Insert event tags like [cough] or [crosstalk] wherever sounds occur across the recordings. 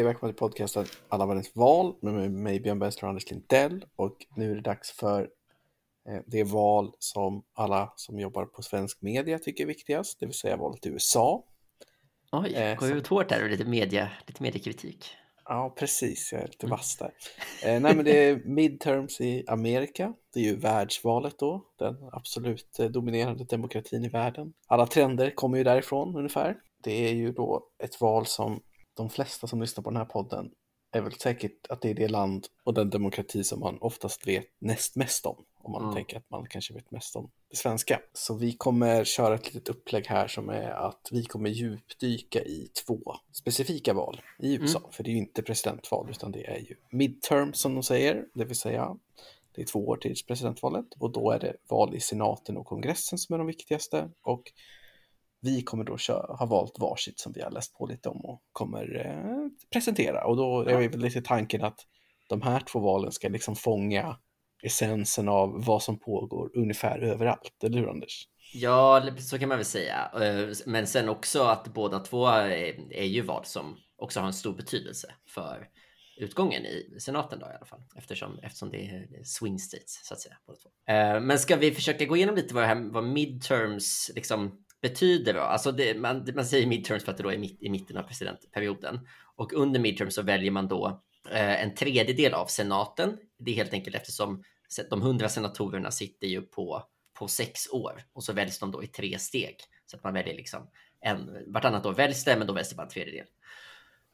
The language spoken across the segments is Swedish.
Hej välkomna till podcasten Alla världens val med mig Björn Bergström och Anders Lindell. Och nu är det dags för eh, det val som alla som jobbar på svensk media tycker är viktigast, det vill säga valet i USA. Oj, Eh, går så- ut hårt där och lite, media, lite mediekritik. Ja, precis. Jag är lite vass där. Eh, nej, men det är [laughs] midterms i Amerika. Det är ju världsvalet då, den absolut eh, dominerande demokratin i världen. Alla trender kommer ju därifrån ungefär. Det är ju då ett val som de flesta som lyssnar på den här podden är väl säkert att det är det land och den demokrati som man oftast vet näst mest om. Om man Mm. tänker att man kanske vet mest om det svenska. Så vi kommer köra ett litet upplägg här som är att vi kommer djupdyka i två specifika val i USA. För det är ju inte presidentval utan det är ju midterm som de säger. Det vill säga det är två år till presidentvalet och då är det val i senaten och kongressen som är de viktigaste. Och vi kommer då köra, ha valt varsitt som vi har läst på lite om och kommer eh, presentera. Och då är väl lite tanken att de här två valen ska liksom fånga essensen av vad som pågår ungefär överallt, eller hur Anders? Ja, så kan man väl säga. Eh, Men sen också att båda två är, ju val som också har en stor betydelse för utgången i senaten då i alla fall. Eftersom, eftersom det är swing states så att säga. Båda två. Eh, Men ska vi försöka gå igenom lite vad, här, vad midterms liksom betyder då? Alltså det, man, man säger midterms för att det då är mitt, i mitten av presidentperioden. Och under midterms så väljer man då eh, en tredjedel av senaten. Det är helt enkelt eftersom de hundra senatorerna sitter ju på, på sex år och så väljs de då i tre steg. Så att man väljer liksom en, vartannat år väljs det, men då väljs det bara en tredjedel.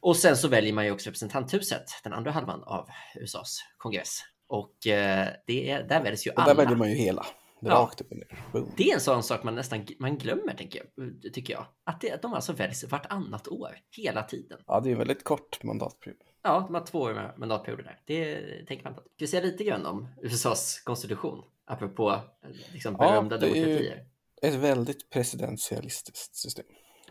Och sen så väljer man ju också representanthuset, den andra halvan av USAs kongress. Och eh, det är, där väljs ju Och alla. där väljer man ju hela. Rakt upp och ner. Boom. Det är en sån sak man nästan man glömmer, tänker jag, tycker jag. Att, det, att de alltså väljs vartannat år, hela tiden. Ja, det är en väldigt kort mandatperiod. Ja, de har två år med mandatperioder där. Det tänker man på. Ska vi säga lite grann om USAs konstitution? Apropå eh, liksom, Ja, berömda det är ju- demokratier. Ett väldigt presidentialistiskt system.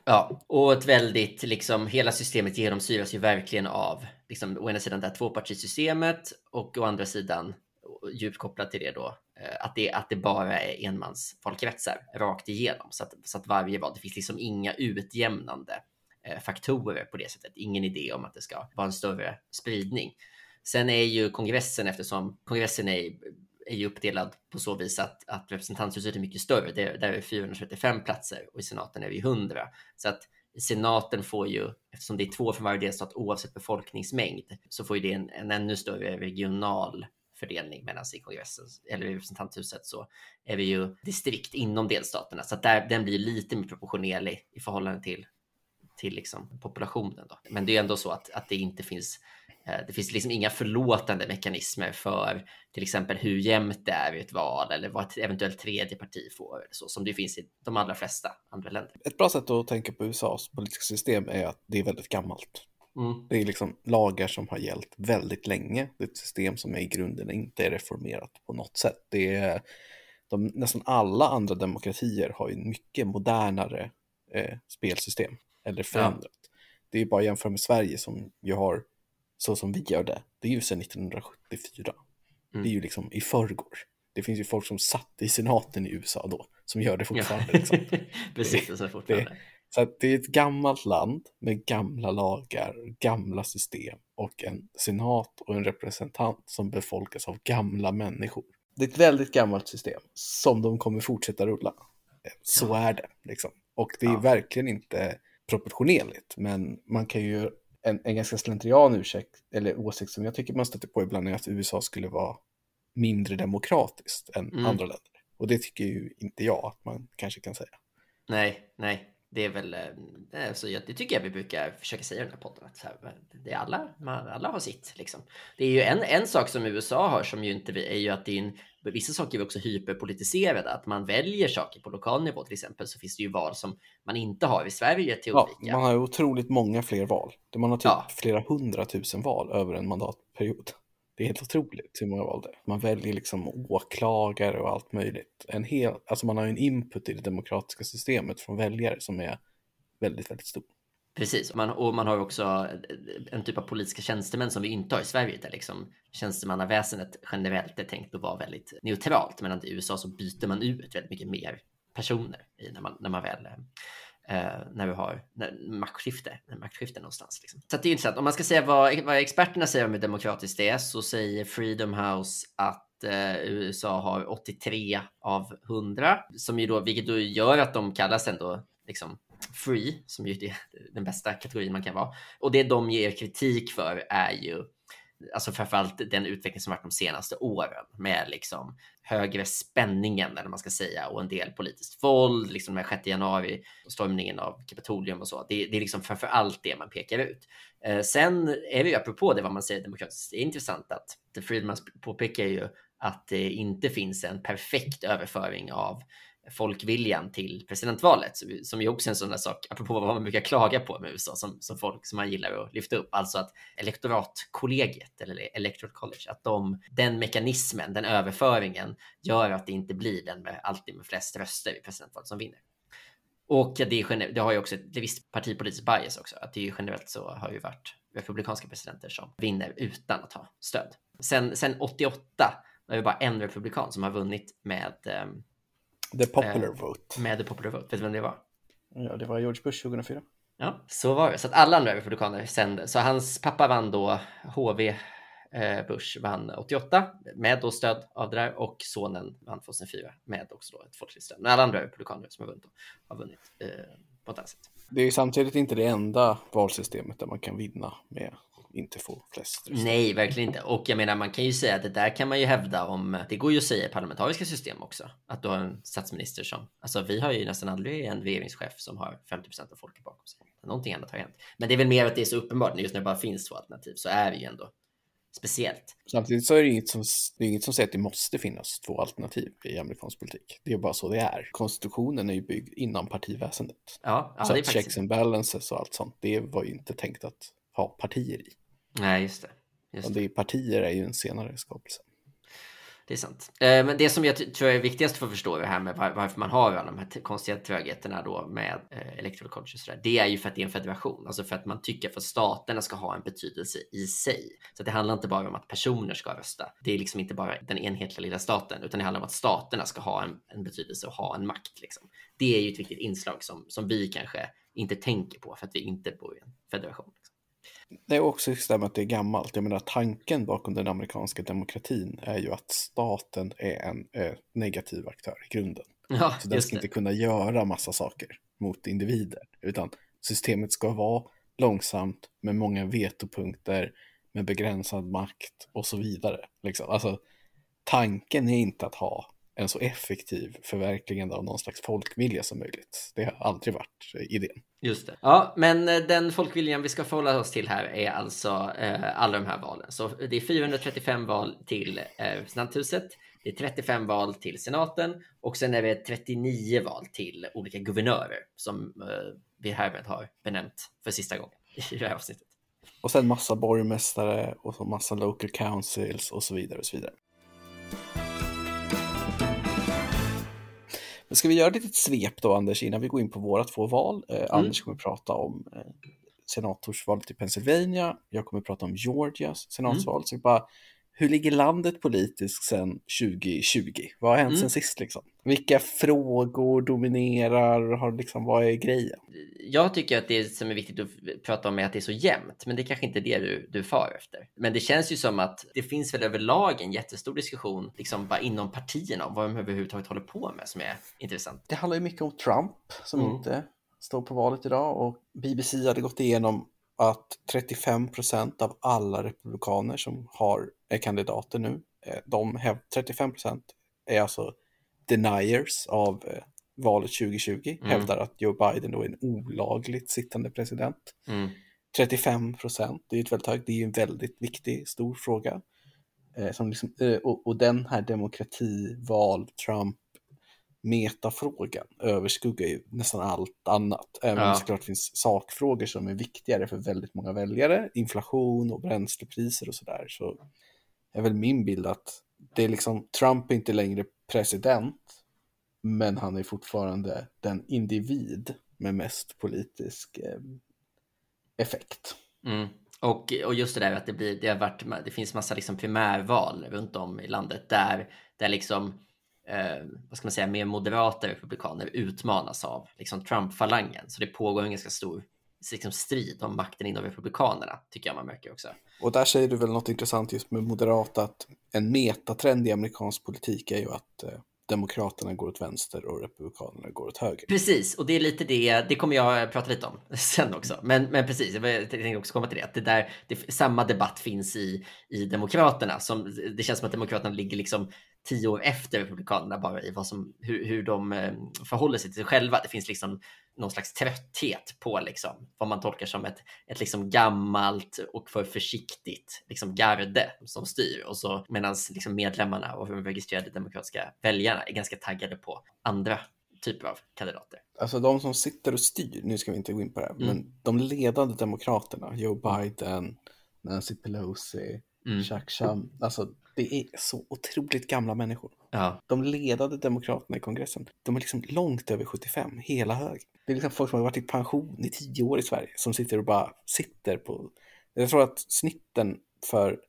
Ja, och ett väldigt, liksom, hela systemet genomsyras ju verkligen av, liksom, å ena sidan det här tvåpartisystemet och å andra sidan, djupt kopplat till det då, eh, Eh, att det, att det bara är enmansvalkretsar rakt igenom. Så att, så att varje val, det finns liksom inga utjämnande eh, faktorer på det sättet. Ingen idé om att det ska vara en större spridning. Sen är ju kongressen, eftersom kongressen är, är ju uppdelad på så vis att, att representanthuset är mycket större. Det, där är 435 platser och i senaten är vi 100. Så att senaten får ju, eftersom det är två från varje delstat oavsett befolkningsmängd, så får ju det en, en ännu större regional fördelning medan i kongressen eller i representanthuset så är vi ju distrikt inom delstaterna så att där, den blir lite mer proportionerlig i förhållande till till liksom populationen. Då. Men det är ändå så att, att det inte finns eh, det finns liksom inga förlåtande mekanismer för till exempel hur jämnt det är i ett val eller vad ett eventuellt tredje parti får, eller så som det finns i de allra flesta andra länder. Ett bra sätt att tänka på USAs politiska system är att det är väldigt gammalt. Mm. Det är liksom lagar som har gällt väldigt länge. Det är ett system som är i grunden inte är reformerat på något sätt. Det är, de, nästan alla andra demokratier har ju mycket modernare eh, spelsystem eller förändrat. Det är bara att jämföra med Sverige som ju har så som vi gör det. Det är ju sedan 1974. Mm. Det är ju liksom i förrgår. Det finns ju folk som satt i senaten i USA då som gör det fortfarande. Liksom. [laughs] Precis, och så fortfarande. Det- Så det är ett gammalt land med gamla lagar, gamla system och en senat och en representant som befolkas av gamla människor. Det är ett väldigt gammalt system som de kommer fortsätta rulla. Så är det liksom. Och det är Ja. verkligen inte proportionerligt, men man kan ju en, en ganska slentrian ursäkt, eller åsikt som jag tycker man stöter på ibland är att USA skulle vara mindre demokratiskt än Mm. andra länder. Och det tycker ju inte jag att man kanske kan säga. Nej, nej, det är väl eh, så jag, det tycker jag vi brukar försöka säga i den här podden. Att här, det är alla, man, alla har sitt liksom. Det är ju en, en sak som USA har som ju inte vi är ju att det är en, vissa saker är också hyperpolitiserade. Att man väljer saker på lokal nivå till exempel så finns det ju val som man inte har i Sverige till Ja, olika. man har ju otroligt många fler val. Man har typ Ja. flera hundratusen val över en mandatperiod. Det är helt otroligt hur många val det är. Man väljer liksom åklagare och allt möjligt. En hel, alltså man har ju en input i det demokratiska systemet från väljare som är väldigt, väldigt stor. Precis, man, och man har också eh, en typ av politiska tjänstemän som vi inte har i Sverige där liksom tjänstemannaväsendet generellt är tänkt att vara väldigt neutralt medan i USA så byter man ut väldigt mycket mer personer i när man, när man väl eh, Eh, när vi har när, maktskifte, när maktskifte någonstans. Liksom. Så det är intressant. Om man ska säga vad, vad experterna säger om hur demokratiskt det är så säger Freedom House att eh, USA har 83 av 100, som ju då, vilket då gör att de kallas ändå liksom free, som ju är [laughs] den bästa kategorin man kan vara. Och det de ger kritik för är ju alltså framförallt den utveckling som varit de senaste åren med liksom högre spänningen eller man ska säga och en del politiskt våld, liksom med 6 januari och stormningen av Kapitolium och så. Det, det är liksom framför allt det man pekar ut. Eh, sen är det ju apropå det vad man säger demokratiskt, det är intressant att Friedman påpekar ju att det inte finns en perfekt överföring av folkviljan till presidentvalet, som ju också är en sån där sak, apropå vad man brukar klaga på med USA, som, som folk som man gillar att lyfta upp, alltså att elektoratkollegiet eller electoral college, att de, den mekanismen, den överföringen gör att det inte blir den med alltid med flest röster i presidentvalet som vinner. Och det, är, det har ju också ett visst partipolitiskt bias också, att det är generellt så har ju varit republikanska presidenter som vinner utan att ha stöd. Sen, sen 88 är det bara en republikan som har vunnit med ehm, The popular eh, vote. Med the popular vote. Vet du vem det var? Ja, det var George Bush 2004. Ja, så var det. Så att alla andra republikaner sände. Så hans pappa vann då HV eh, Bush vann 88 med då stöd av det där och sonen vann 2004 med också då ett folkligt stöd. Men alla andra republikaner som har vunnit har vunnit eh, på ett annat sätt. Det är samtidigt inte det enda valsystemet där man kan vinna med inte få flest röster. Nej, verkligen inte. Och jag menar, man kan ju säga att det där kan man ju hävda om, det går ju att säga i parlamentariska system också, att du har en statsminister som, alltså vi har ju nästan aldrig en regeringschef som har 50% av folket bakom sig. Någonting annat har hänt. Men det är väl mer att det är så uppenbart, just när det bara finns två alternativ så är det ju ändå speciellt. Samtidigt så är det inget som, det är inget som säger att det måste finnas två alternativ i amerikansk politik. Det är bara så det är. Konstitutionen är ju byggd innan partiväsendet. Ja, ja så det är att checks and balances och allt sånt, det var ju inte tänkt att ha partier i. Nej, just det. Just det. det är, partier är ju en senare skapelse. Det är sant. Eh, men det som jag tror är viktigast för att förstå det här med varför man har alla de här konstiga trögheterna då med eh, electoral college och sådär. Det är ju för att det är en federation, alltså för att man tycker att staterna ska ha en betydelse i sig. Så det handlar inte bara om att personer ska rösta. Det är liksom inte bara den enhetliga lilla staten, utan det handlar om att staterna ska ha en, en betydelse och ha en makt. Liksom. Det är ju ett viktigt inslag som, som vi kanske inte tänker på för att vi inte bor i en federation. Det är också just det med att det är gammalt. Jag menar tanken bakom den amerikanska demokratin är ju att staten är en äh, negativ aktör i grunden. Ja, så den ska det. inte kunna göra massa saker mot individer, utan systemet ska vara långsamt med många vetopunkter, med begränsad makt och så vidare. Liksom. Alltså, tanken är inte att ha en så effektiv förverkligande av någon slags folkvilja som möjligt. Det har aldrig varit idén. Just det. Ja, men eh, den folkviljan vi ska förhålla oss till här är alltså eh, alla de här valen. Så det är 435 val till eh, representanthuset. Det är 35 val till senaten och sen är det 39 val till olika guvernörer som eh, vi härmed har benämnt för sista gången i det här avsnittet. Och sen massa borgmästare och så massa local councils och så vidare och så vidare. Ska vi göra ett litet svep då, Anders, innan vi går in på våra två val? Eh, mm. Anders kommer prata om eh, senatorsvalet i Pennsylvania. Jag kommer prata om Georgias senatsval. Mm. Så bara hur ligger landet politiskt sedan 2020? Vad har hänt mm. sen sist liksom? Vilka frågor dominerar? Har liksom, vad är grejen? Jag tycker att det som är viktigt att prata om är att det är så jämnt, men det är kanske inte det du, du far efter. Men det känns ju som att det finns väl överlag en jättestor diskussion liksom bara inom partierna om vad de överhuvudtaget håller på med som är intressant. Det handlar ju mycket om Trump som mm. inte står på valet idag och BBC hade gått igenom att 35 procent av alla republikaner som har, är kandidater nu, eh, de 35 procent är alltså deniers av eh, valet 2020, mm. hävdar att Joe Biden då är en olagligt sittande president. Mm. 35 procent, det är ett väldigt högt, det är en väldigt viktig, stor fråga. Eh, som liksom, och, och, den här demokratival, Trump, metafrågan överskuggar ju nästan allt annat. Även ja. om det såklart finns sakfrågor som är viktigare för väldigt många väljare, inflation och bränslepriser och sådär, så är väl min bild att det är liksom, Trump är inte längre president, men han är fortfarande den individ med mest politisk eh, effekt. Mm. Och, och just det där att det, blir, det, har varit, det finns massa liksom primärval runt om i landet där, där liksom eh, vad ska man säga, mer moderata republikaner utmanas av liksom Trump-falangen. Så det pågår en ganska stor liksom, strid om makten inom republikanerna, tycker jag man märker också. Och där säger du väl något intressant just med moderata, att en metatrend i amerikansk politik är ju att eh, Demokraterna går åt vänster och Republikanerna går åt höger. Precis, och det är lite det, det kommer jag prata lite om [laughs] sen också. Men, men precis, jag tänkte också komma till det, att det där, det, samma debatt finns i, i Demokraterna. Som, det känns som att Demokraterna ligger liksom tio år efter Republikanerna bara i vad som, hur, hur de eh, förhåller sig till sig själva. Det finns liksom någon slags trötthet på liksom, vad man tolkar som ett, ett liksom gammalt och för försiktigt liksom garde som styr. Och så medan liksom medlemmarna och de registrerade demokratiska väljarna är ganska taggade på andra typer av kandidater. Alltså de som sitter och styr, nu ska vi inte gå in på det, mm. men de ledande demokraterna, Joe Biden, Nancy Pelosi, mm. Chuck Schumer, alltså det är så otroligt gamla människor. Ja. De ledande demokraterna i kongressen, de är liksom långt över 75, hela hög. Det är liksom folk som har varit i pension i tio år i Sverige som sitter och bara sitter på... Jag tror att snitten för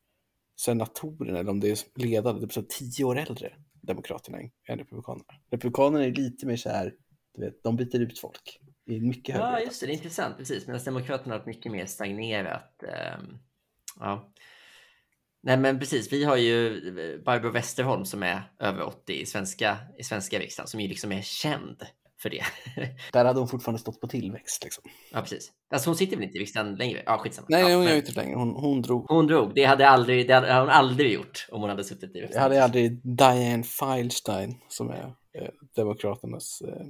senatorerna, eller om det är ledande, det är tio år äldre, demokraterna än republikanerna. Republikanerna är lite mer så här, du vet, de byter ut folk. I mycket högre Ja, just det, det är intressant, precis. Medan demokraterna har mycket mer stagnerat. Um, ja. Nej men precis, vi har ju eh, Barbro Westerholm som är över 80 i svenska, i svenska riksdagen som ju liksom är känd för det. [laughs] Där hade hon fortfarande stått på tillväxt liksom. Ja precis. Alltså hon sitter väl inte i riksdagen längre? Ja skitsamma. Nej, ja, hon gör inte längre. Hon, hon drog. Hon drog. Det hade, aldrig, det hade hon aldrig gjort om hon hade suttit i riksdagen. Det hade aldrig Diane Feilstein som är eh, Demokraternas eh,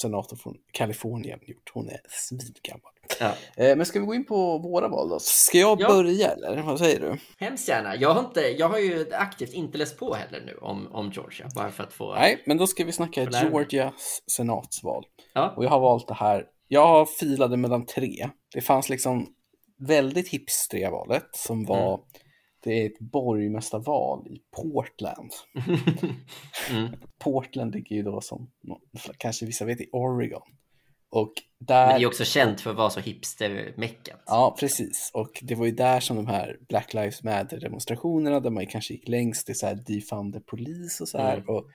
senator från Kalifornien gjort. Hon är svingammal. Ja. Eh, men ska vi gå in på våra val då? Ska jag ja. börja eller vad säger du? Hemskt gärna. Jag har, inte, jag har ju aktivt inte läst på heller nu om, om Georgia, bara för att få... Nej, men då ska vi snacka Georgias senatsval. Ja. Och jag har valt det här. Jag filade mellan tre. Det fanns liksom väldigt hipstriga valet som var mm det är ett borgmästarval i Portland. [laughs] mm. Portland ligger ju då som, kanske vissa vet, i Oregon. Och där... Men det är också känt för att vara så hipster-meckat. Ja, precis. Och det var ju där som de här Black Lives Matter-demonstrationerna, där man kanske gick längst till så här defund the police och så här. Mm. Och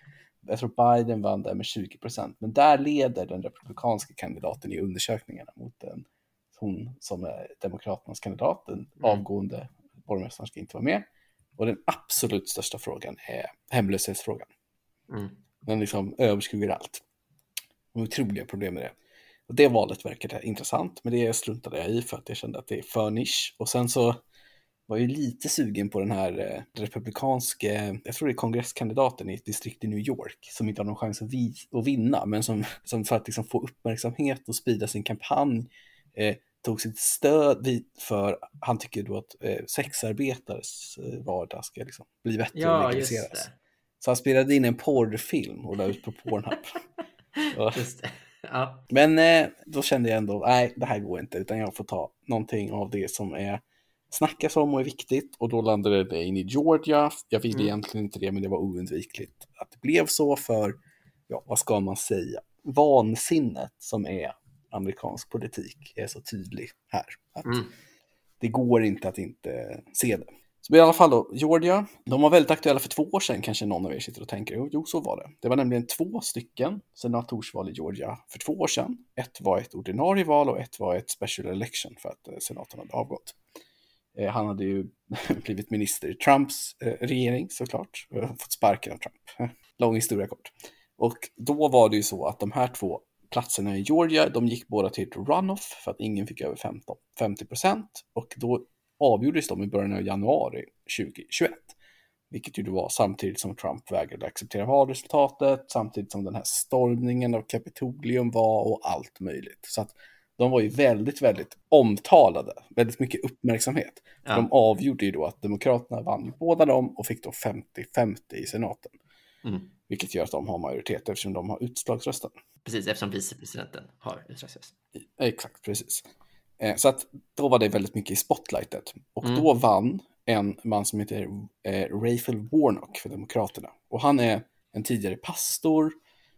jag tror Biden vann där med 20 procent. Men där leder den republikanska kandidaten i undersökningarna mot den, hon som är demokraternas kandidat, den mm. avgående borgmästaren ska inte vara med. Och den absolut största frågan är hemlöshetsfrågan. Mm. Den liksom överskuggar allt. De otroliga problem med det. Och det valet verkade intressant, men det struntade jag i för att jag kände att det är för nisch. Och sen så var jag lite sugen på den här eh, republikanske, jag tror det är kongresskandidaten i ett distrikt i New York, som inte har någon chans att, vi, att vinna, men som, som för att liksom få uppmärksamhet och sprida sin kampanj eh, tog sitt stöd dit för han tycker då att eh, sexarbetares eh, vardag ska liksom bli bättre ja, och legaliseras. Så han spelade in en porrfilm och la ut på Pornhub. [laughs] Ja. Men eh, då kände jag ändå, nej det här går inte, utan jag får ta någonting av det som är snackas om och är viktigt och då landade det in i Georgia. Jag ville mm. egentligen inte det, men det var oundvikligt att det blev så för, ja, vad ska man säga, vansinnet som är amerikansk politik är så tydlig här. Att mm. Det går inte att inte se det. Så i alla fall då, Georgia, de var väldigt aktuella för två år sedan kanske någon av er sitter och tänker. Jo, jo, så var det. Det var nämligen två stycken senatorsval i Georgia för två år sedan. Ett var ett ordinarie val och ett var ett special election för att eh, senatorn hade avgått. Eh, han hade ju [laughs] blivit minister i Trumps eh, regering såklart, fått sparken av Trump. [laughs] Lång historia kort. Och då var det ju så att de här två platserna i Georgia, de gick båda till ett runoff för att ingen fick över 15, 50 procent och då avgjordes de i början av januari 2021. Vilket ju då var samtidigt som Trump vägrade acceptera valresultatet, samtidigt som den här stormningen av Kapitolium var och allt möjligt. Så att de var ju väldigt, väldigt omtalade, väldigt mycket uppmärksamhet. Ja. De avgjorde ju då att Demokraterna vann båda dem och fick då 50-50 i senaten. Mm. Vilket gör att de har majoritet eftersom de har utslagsrösten. Precis, eftersom vicepresidenten har utslagsröst. Exakt, precis. Eh, så att då var det väldigt mycket i spotlightet. Och mm. då vann en man som heter eh, Raphael Warnock för Demokraterna. Och han är en tidigare pastor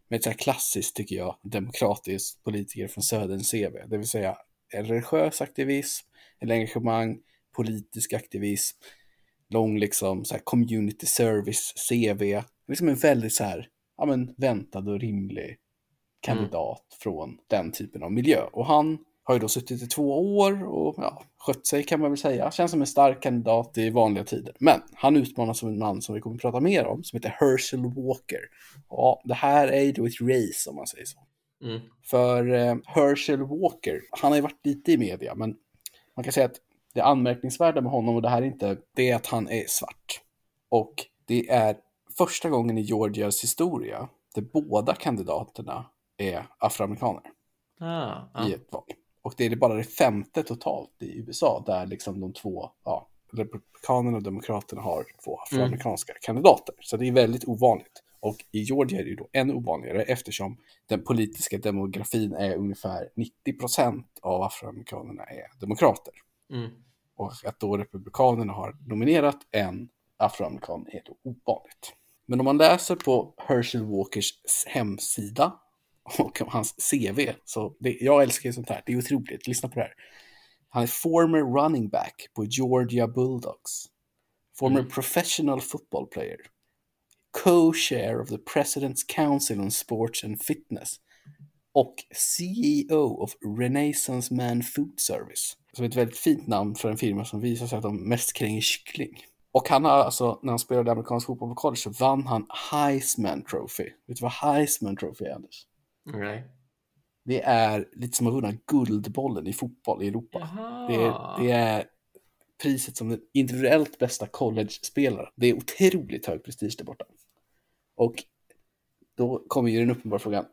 med ett så här klassiskt, tycker jag, demokratisk politiker från Söderns CV. Det vill säga en religiös aktivism, ett engagemang, politisk aktivism, lång liksom så här community service CV, liksom en väldigt så här, ja men väntad och rimlig kandidat mm. från den typen av miljö. Och han har ju då suttit i två år och ja, skött sig kan man väl säga. Känns som en stark kandidat i vanliga tider. Men han utmanas som en man som vi kommer att prata mer om, som heter Herschel Walker. Ja, det här är ju då ett race om man säger så. Mm. För eh, Herschel Walker, han har ju varit lite i media, men man kan säga att det anmärkningsvärda med honom, och det här är inte, det är att han är svart. Och det är första gången i Georgias historia där båda kandidaterna är afroamerikaner ah, ah. i ett val. Och det är bara det femte totalt i USA där liksom de två, ja, Republikanerna och Demokraterna har två afroamerikanska mm. kandidater. Så det är väldigt ovanligt. Och i Georgia är det ju då ännu ovanligare eftersom den politiska demografin är ungefär 90 procent av afroamerikanerna är demokrater. Mm. Och att då republikanerna har nominerat en afroamerikan är då ovanligt. Men om man läser på Herschel Walkers hemsida och hans CV, så det, jag älskar ju sånt här, det är otroligt, lyssna på det här. Han är former running back på Georgia Bulldogs. Former mm. professional football player. Co-chair of the President's Council on Sports and Fitness. Och CEO of Renaissance Man Food Service. Som är ett väldigt fint namn för en firma som visar sig att de mest kränger kyckling. Och han har alltså, när han spelade amerikansk fotboll på college så vann han Heisman Trophy. Vet du vad Heisman Trophy är, Anders? Nej. Det är lite som att vinna Guldbollen i fotboll i Europa. Det är, det är, priset som den individuellt bästa college-spelaren. Det är otroligt hög prestige där borta. Och då kommer ju den uppenbara frågan.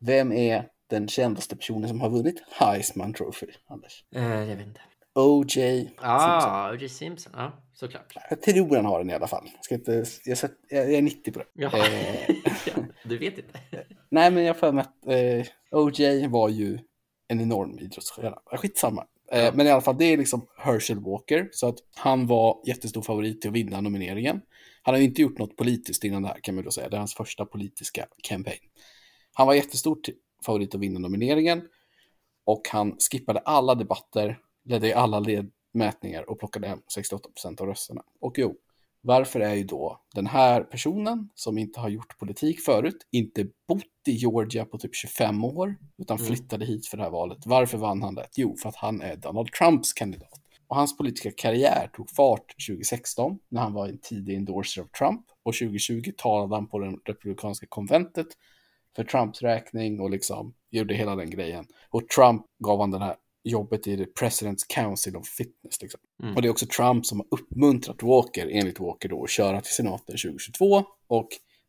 Vem är den kändaste personen som har vunnit Heisman Trophy, Anders? Uh, jag vet inte. O.J. Ah, O.J. Simpson. Ja, såklart. Jag tror han har den i alla fall. Jag, ska inte, jag, sett, jag är 90 på det. Ja. Eh, [laughs] du vet inte? Nej, men jag får med att eh, O.J. var ju en enorm idrottsstjärna. Skitsamma. Eh, ja. Men i alla fall, det är liksom Herschel Walker. Så att han var jättestor favorit till att vinna nomineringen. Han har ju inte gjort något politiskt innan det här kan man då säga. Det är hans första politiska campaign. Han var jättestor favorit att vinna nomineringen. Och han skippade alla debatter ledde i alla ledmätningar och plockade hem 68 procent av rösterna. Och jo, varför är ju då den här personen som inte har gjort politik förut, inte bott i Georgia på typ 25 år, utan mm. flyttade hit för det här valet. Varför vann han det? Jo, för att han är Donald Trumps kandidat. Och hans politiska karriär tog fart 2016 när han var en tidig endorser av Trump och 2020 talade han på den republikanska konventet för Trumps räkning och liksom gjorde hela den grejen. Och Trump gav han den här jobbet i The President's Council of Fitness. Liksom. Mm. Och det är också Trump som har uppmuntrat Walker, enligt Walker då, att köra till senaten 2022. Och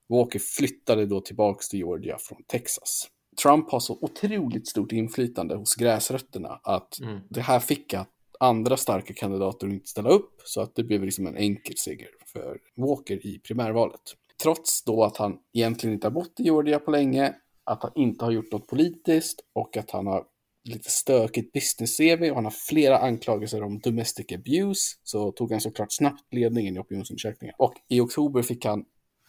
Walker flyttade då tillbaks till Georgia från Texas. Trump har så otroligt stort inflytande hos gräsrötterna att mm. det här fick att andra starka kandidater inte ställa upp så att det blev liksom en enkel seger för Walker i primärvalet. Trots då att han egentligen inte har bott i Georgia på länge, att han inte har gjort något politiskt och att han har lite stökigt business-CV och han har flera anklagelser om domestic abuse så tog han såklart snabbt ledningen i opinionsundersökningen. Och i oktober fick han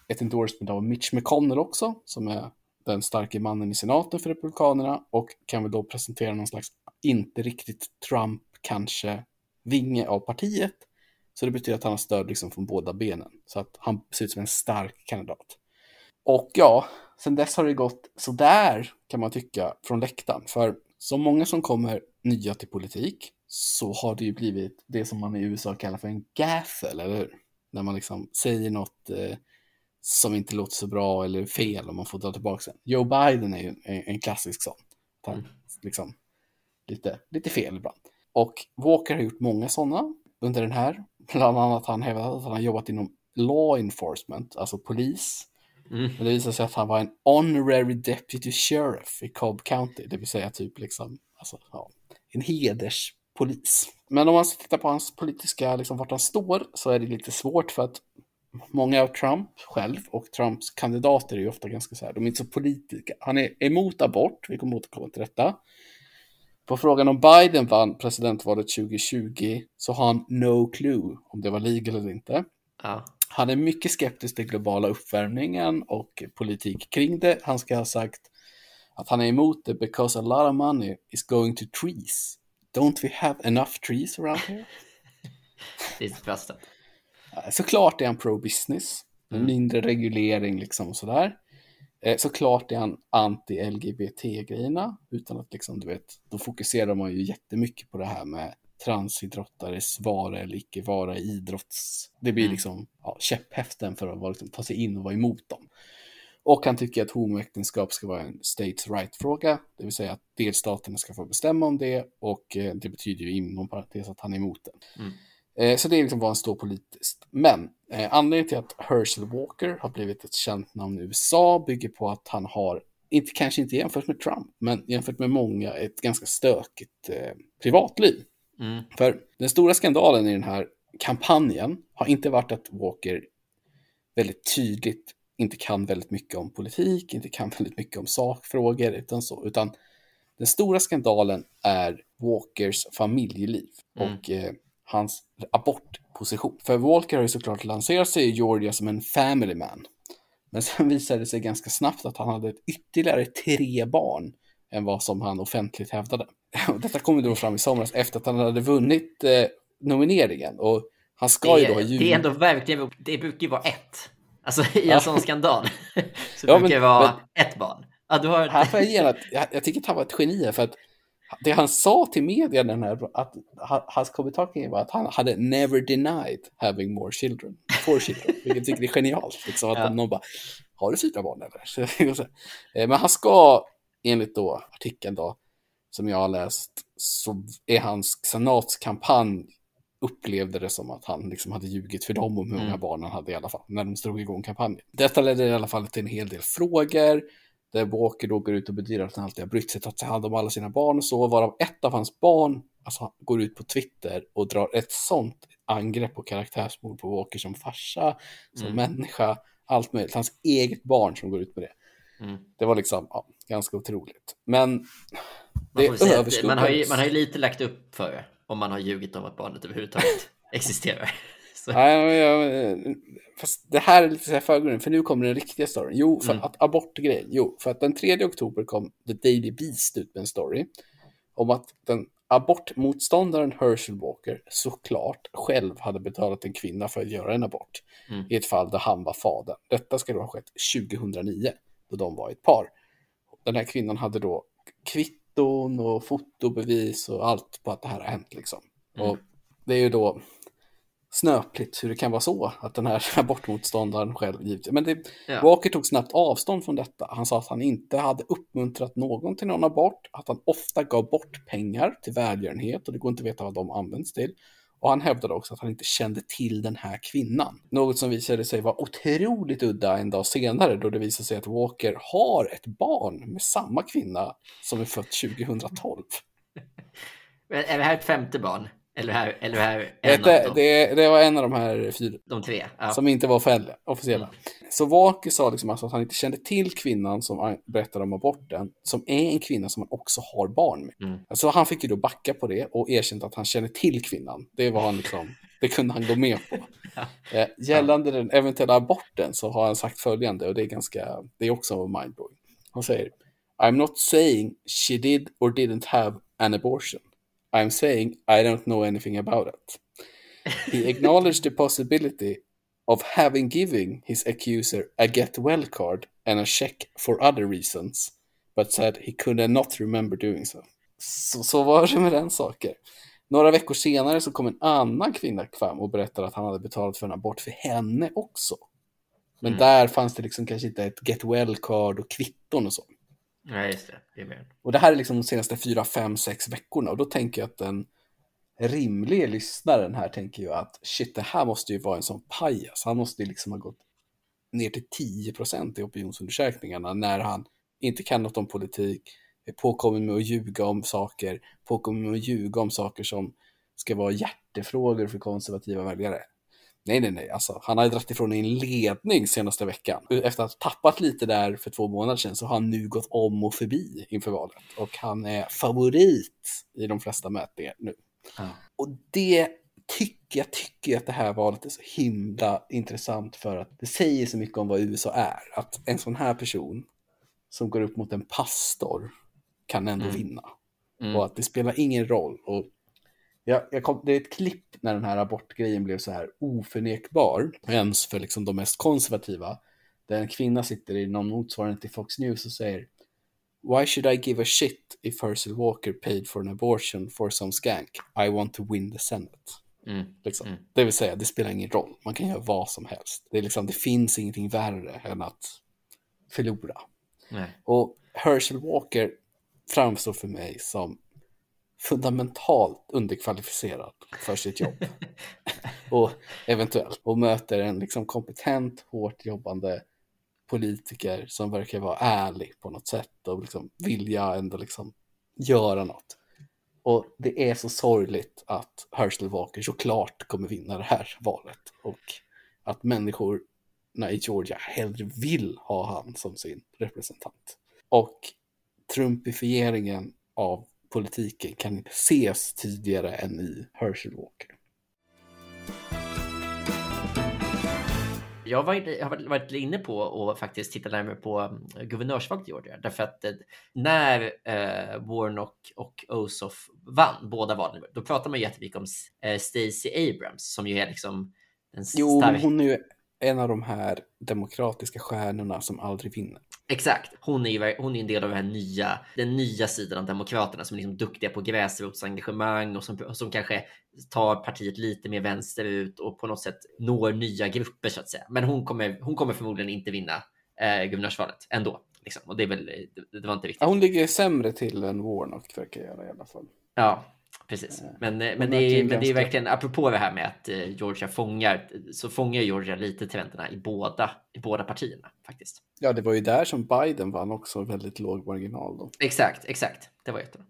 ett endorsement av Mitch McConnell också, som är den starke mannen i senaten för Republikanerna och kan väl då presentera någon slags, inte riktigt Trump kanske, vinge av partiet. Så det betyder att han har stöd liksom från båda benen, så att han ser ut som en stark kandidat. Och ja, sen dess har det gått sådär kan man tycka från läktaren, för som många som kommer nya till politik så har det ju blivit det som man i USA kallar för en gaffel, eller hur? När man liksom säger något eh, som inte låter så bra eller fel och man får dra tillbaka den. Joe Biden är ju en, en klassisk sån. Han, mm. liksom, lite, lite fel ibland. Och Walker har gjort många sådana under den här. Bland annat han hävdat att han har jobbat inom law enforcement, alltså polis. Mm. Men det visade sig att han var en honorary deputy sheriff i Cobb County, det vill säga typ liksom, alltså, ja, en hederspolis. Men om man ska titta på hans politiska, liksom vart han står, så är det lite svårt för att många av Trump själv och Trumps kandidater är ju ofta ganska så här, de är inte så politiska. Han är emot abort, vi kommer återkomma till detta. På frågan om Biden vann presidentvalet 2020 så har han no clue om det var legal eller inte. Ja. Han är mycket skeptisk till globala uppvärmningen och politik kring det. Han ska ha sagt att han är emot det because a lot of money is going to trees. Don't we have enough trees around here? det är det bästa. Såklart är han pro-business. Mm. Mindre reglering liksom och sådär. Eh, såklart är han anti-LGBT-grejerna, utan att liksom, du vet, då fokuserar man ju jättemycket på det här med transidrottares vara eller icke vara i idrotts... Det blir mm. liksom ja, käpphäften för att liksom, ta sig in och vara emot dem. Och han tycker att homoäktenskap ska vara en states right-fråga, det vill säga att delstaterna ska få bestämma om det och eh, det betyder ju inom parentes att han är emot det. Mm. Eh, så det är liksom vad han står politiskt. Men eh, anledningen till att Herschel Walker har blivit ett känt namn i USA bygger på att han har, inte, kanske inte jämfört med Trump, men jämfört med många, ett ganska stökigt eh, privatliv. Mm. För den stora skandalen i den här kampanjen har inte varit att Walker väldigt tydligt inte kan väldigt mycket om politik, inte kan [laughs] väldigt mycket om sakfrågor, utan så, utan den stora skandalen är Walkers familjeliv mm. och eh, hans abortposition. För Walker har ju såklart lanserat sig i Georgia som en family man. Men sen visade det sig ganska snabbt att han hade ytterligare tre barn än vad som han offentligt hävdade. [laughs] Detta kom då fram i somras efter att han hade vunnit eh, nomineringen. Och han ska det, ju då ha Det är ändå verkligen, det brukar ju vara ett. Alltså i en sån skandal [laughs] så ja, brukar det vara men, ett barn. Ja, du har... Här får jag, att, jag, jag tycker att han var ett geni för att det han sa till media den här, att hans kommentar kring var att han hade never denied having more children, four children, [laughs] vilket jag tycker är genialt. Liksom, att ja. någon bara, har du fyra barn eller? Eh, men han ska, enligt då artikeln då, som jag har läst, så är hans senatskampanj upplevde det som att han liksom hade ljugit för dem om hur många mm. barn han hade i alla fall, när de drog igång kampanjen. Detta ledde i alla fall till en hel del frågor, där Walker då går ut och bedyrar att han alltid har brytt sig att ta hand om alla sina barn och så, varav ett av hans barn alltså, går ut på Twitter och drar ett sånt angrepp på karaktärsmord på Walker som farsa, som mm. människa, allt möjligt. Hans eget barn som går ut med det. Mm. Det var liksom ja, ganska otroligt. Men det överskuggar... Man har, ju, man har ju lite lagt upp för det, om man har ljugit om att barnet överhuvudtaget [laughs] existerar. Nej, ja, fast det här är lite så här förgrunden, för nu kommer den riktiga storyn. Jo, för mm. att abortgrejen. Jo, för att den 3 oktober kom The Daily Beast ut med en story om att den abortmotståndaren Herschel Walker såklart själv hade betalat en kvinna för att göra en abort mm. i ett fall där han var fadern. Detta ska då ha skett 2009 då de var ett par. Den här kvinnan hade då kvitton och fotobevis och allt på att det här har hänt liksom. Mm. Och det är ju då snöpligt hur det kan vara så att den här [laughs] abortmotståndaren själv givetvis. Men det, ja. Walker tog snabbt avstånd från detta. Han sa att han inte hade uppmuntrat någon till någon abort, att han ofta gav bort pengar till välgörenhet och det går inte att veta vad de används till. Och han hävdade också att han inte kände till den här kvinnan. Något som visade sig vara otroligt udda en dag senare då det visade sig att Walker har ett barn med samma kvinna som är fött 2012. [laughs] är det här ett femte barn? Eller här, eller här det, det, det, var en av de här fyra. De tre? Ja. Som inte var officiella. Mm. Så Walker sa liksom alltså att han inte kände till kvinnan som berättade om aborten, som är en kvinna som han också har barn med. Mm. Så han fick ju då backa på det och erkände att han kände till kvinnan. Det var han liksom, det kunde han gå med på. [laughs] ja. eh, gällande den eventuella aborten så har han sagt följande och det är ganska, det är också mindblowing. Han säger I'm not saying she did or didn't have an abortion. I'm saying I don't know anything about it. He [laughs] acknowledged the possibility of having given his accuser a get well card and a check for other reasons, but said he could not remember doing so. Så, så var det med den saken. Några veckor senare så kom en annan kvinna fram och berättade att han hade betalat för en abort för henne också. Men mm. där fanns det liksom kanske inte ett get well card och kvitton och så. Nej, just det. det är mer. Och det här är liksom de senaste fyra, fem, sex veckorna och då tänker jag att den rimliga lyssnaren här tänker ju att shit, det här måste ju vara en sån pajas. Han måste ju liksom ha gått ner till 10 procent i opinionsundersökningarna när han inte kan något om politik, är påkommen med att ljuga om saker, påkommen med att ljuga om saker som ska vara hjärtefrågor för konservativa väljare. Nej, nej, nej, alltså han har ju dragit ifrån en ledning senaste veckan. Efter att ha tappat lite där för två månader sedan så har han nu gått om och förbi inför valet. Och han är favorit i de flesta mätningar nu. Ja. Och det tycker jag tycker att det här valet är så himla intressant för att det säger så mycket om vad USA är. Att en sån här person som går upp mot en pastor kan ändå mm. vinna. Mm. Och att det spelar ingen roll. Och Jag, jag kom, det är ett klipp när den här abortgrejen blev så här oförnekbar, ens för liksom de mest konservativa, där en kvinna sitter i någon motsvarande till Fox News och säger Why should I give a shit if Herschel Walker paid for an abortion for some skank? I want to win the Senate. Mm. Liksom. Mm. Det vill säga, det spelar ingen roll. Man kan göra vad som helst. Det, är liksom, det finns ingenting värre än att förlora. Nej. Och Herschel Walker framstår för mig som fundamentalt underkvalificerad för sitt jobb. [laughs] och eventuellt. Och möter en liksom kompetent, hårt jobbande politiker som verkar vara ärlig på något sätt och liksom vilja ändå liksom göra något. Och det är så sorgligt att Herschel Walker såklart kommer vinna det här valet och att människorna i Georgia hellre vill ha han som sin representant. Och trumpifieringen av politiken kan ses tidigare än i Herschel Walker. Jag, var, har varit inne på att faktiskt titta närmare på mm, guvernörsvalet i Georgia. Därför att eh, när eh, Warnock och Ossoff vann båda valen, då pratar man jättemycket om eh, Stacey Abrams som ju är liksom den Jo, starka... men hon är ju en av de här demokratiska stjärnorna som aldrig vinner. Exakt. Hon är ju hon är en del av den här nya, den nya sidan av Demokraterna som är liksom duktiga på gräsrotsengagemang och som, som kanske tar partiet lite mer vänsterut och på något sätt når nya grupper så att säga. Men hon kommer, hon kommer förmodligen inte vinna eh, guvernörsvalet ändå. Liksom. Och det, är väl, det, det var inte viktigt. Ja, hon ligger sämre till än Warnock verkar göra i alla fall. Ja, precis. Men, eh, men, det, är, men det är verkligen, apropå det här med att eh, Georgia fångar, så fångar Georgia lite trenderna i båda, i båda partierna faktiskt. Ja, det var ju där som Biden vann också väldigt låg marginal då. Exakt, exakt. Det var jättebra.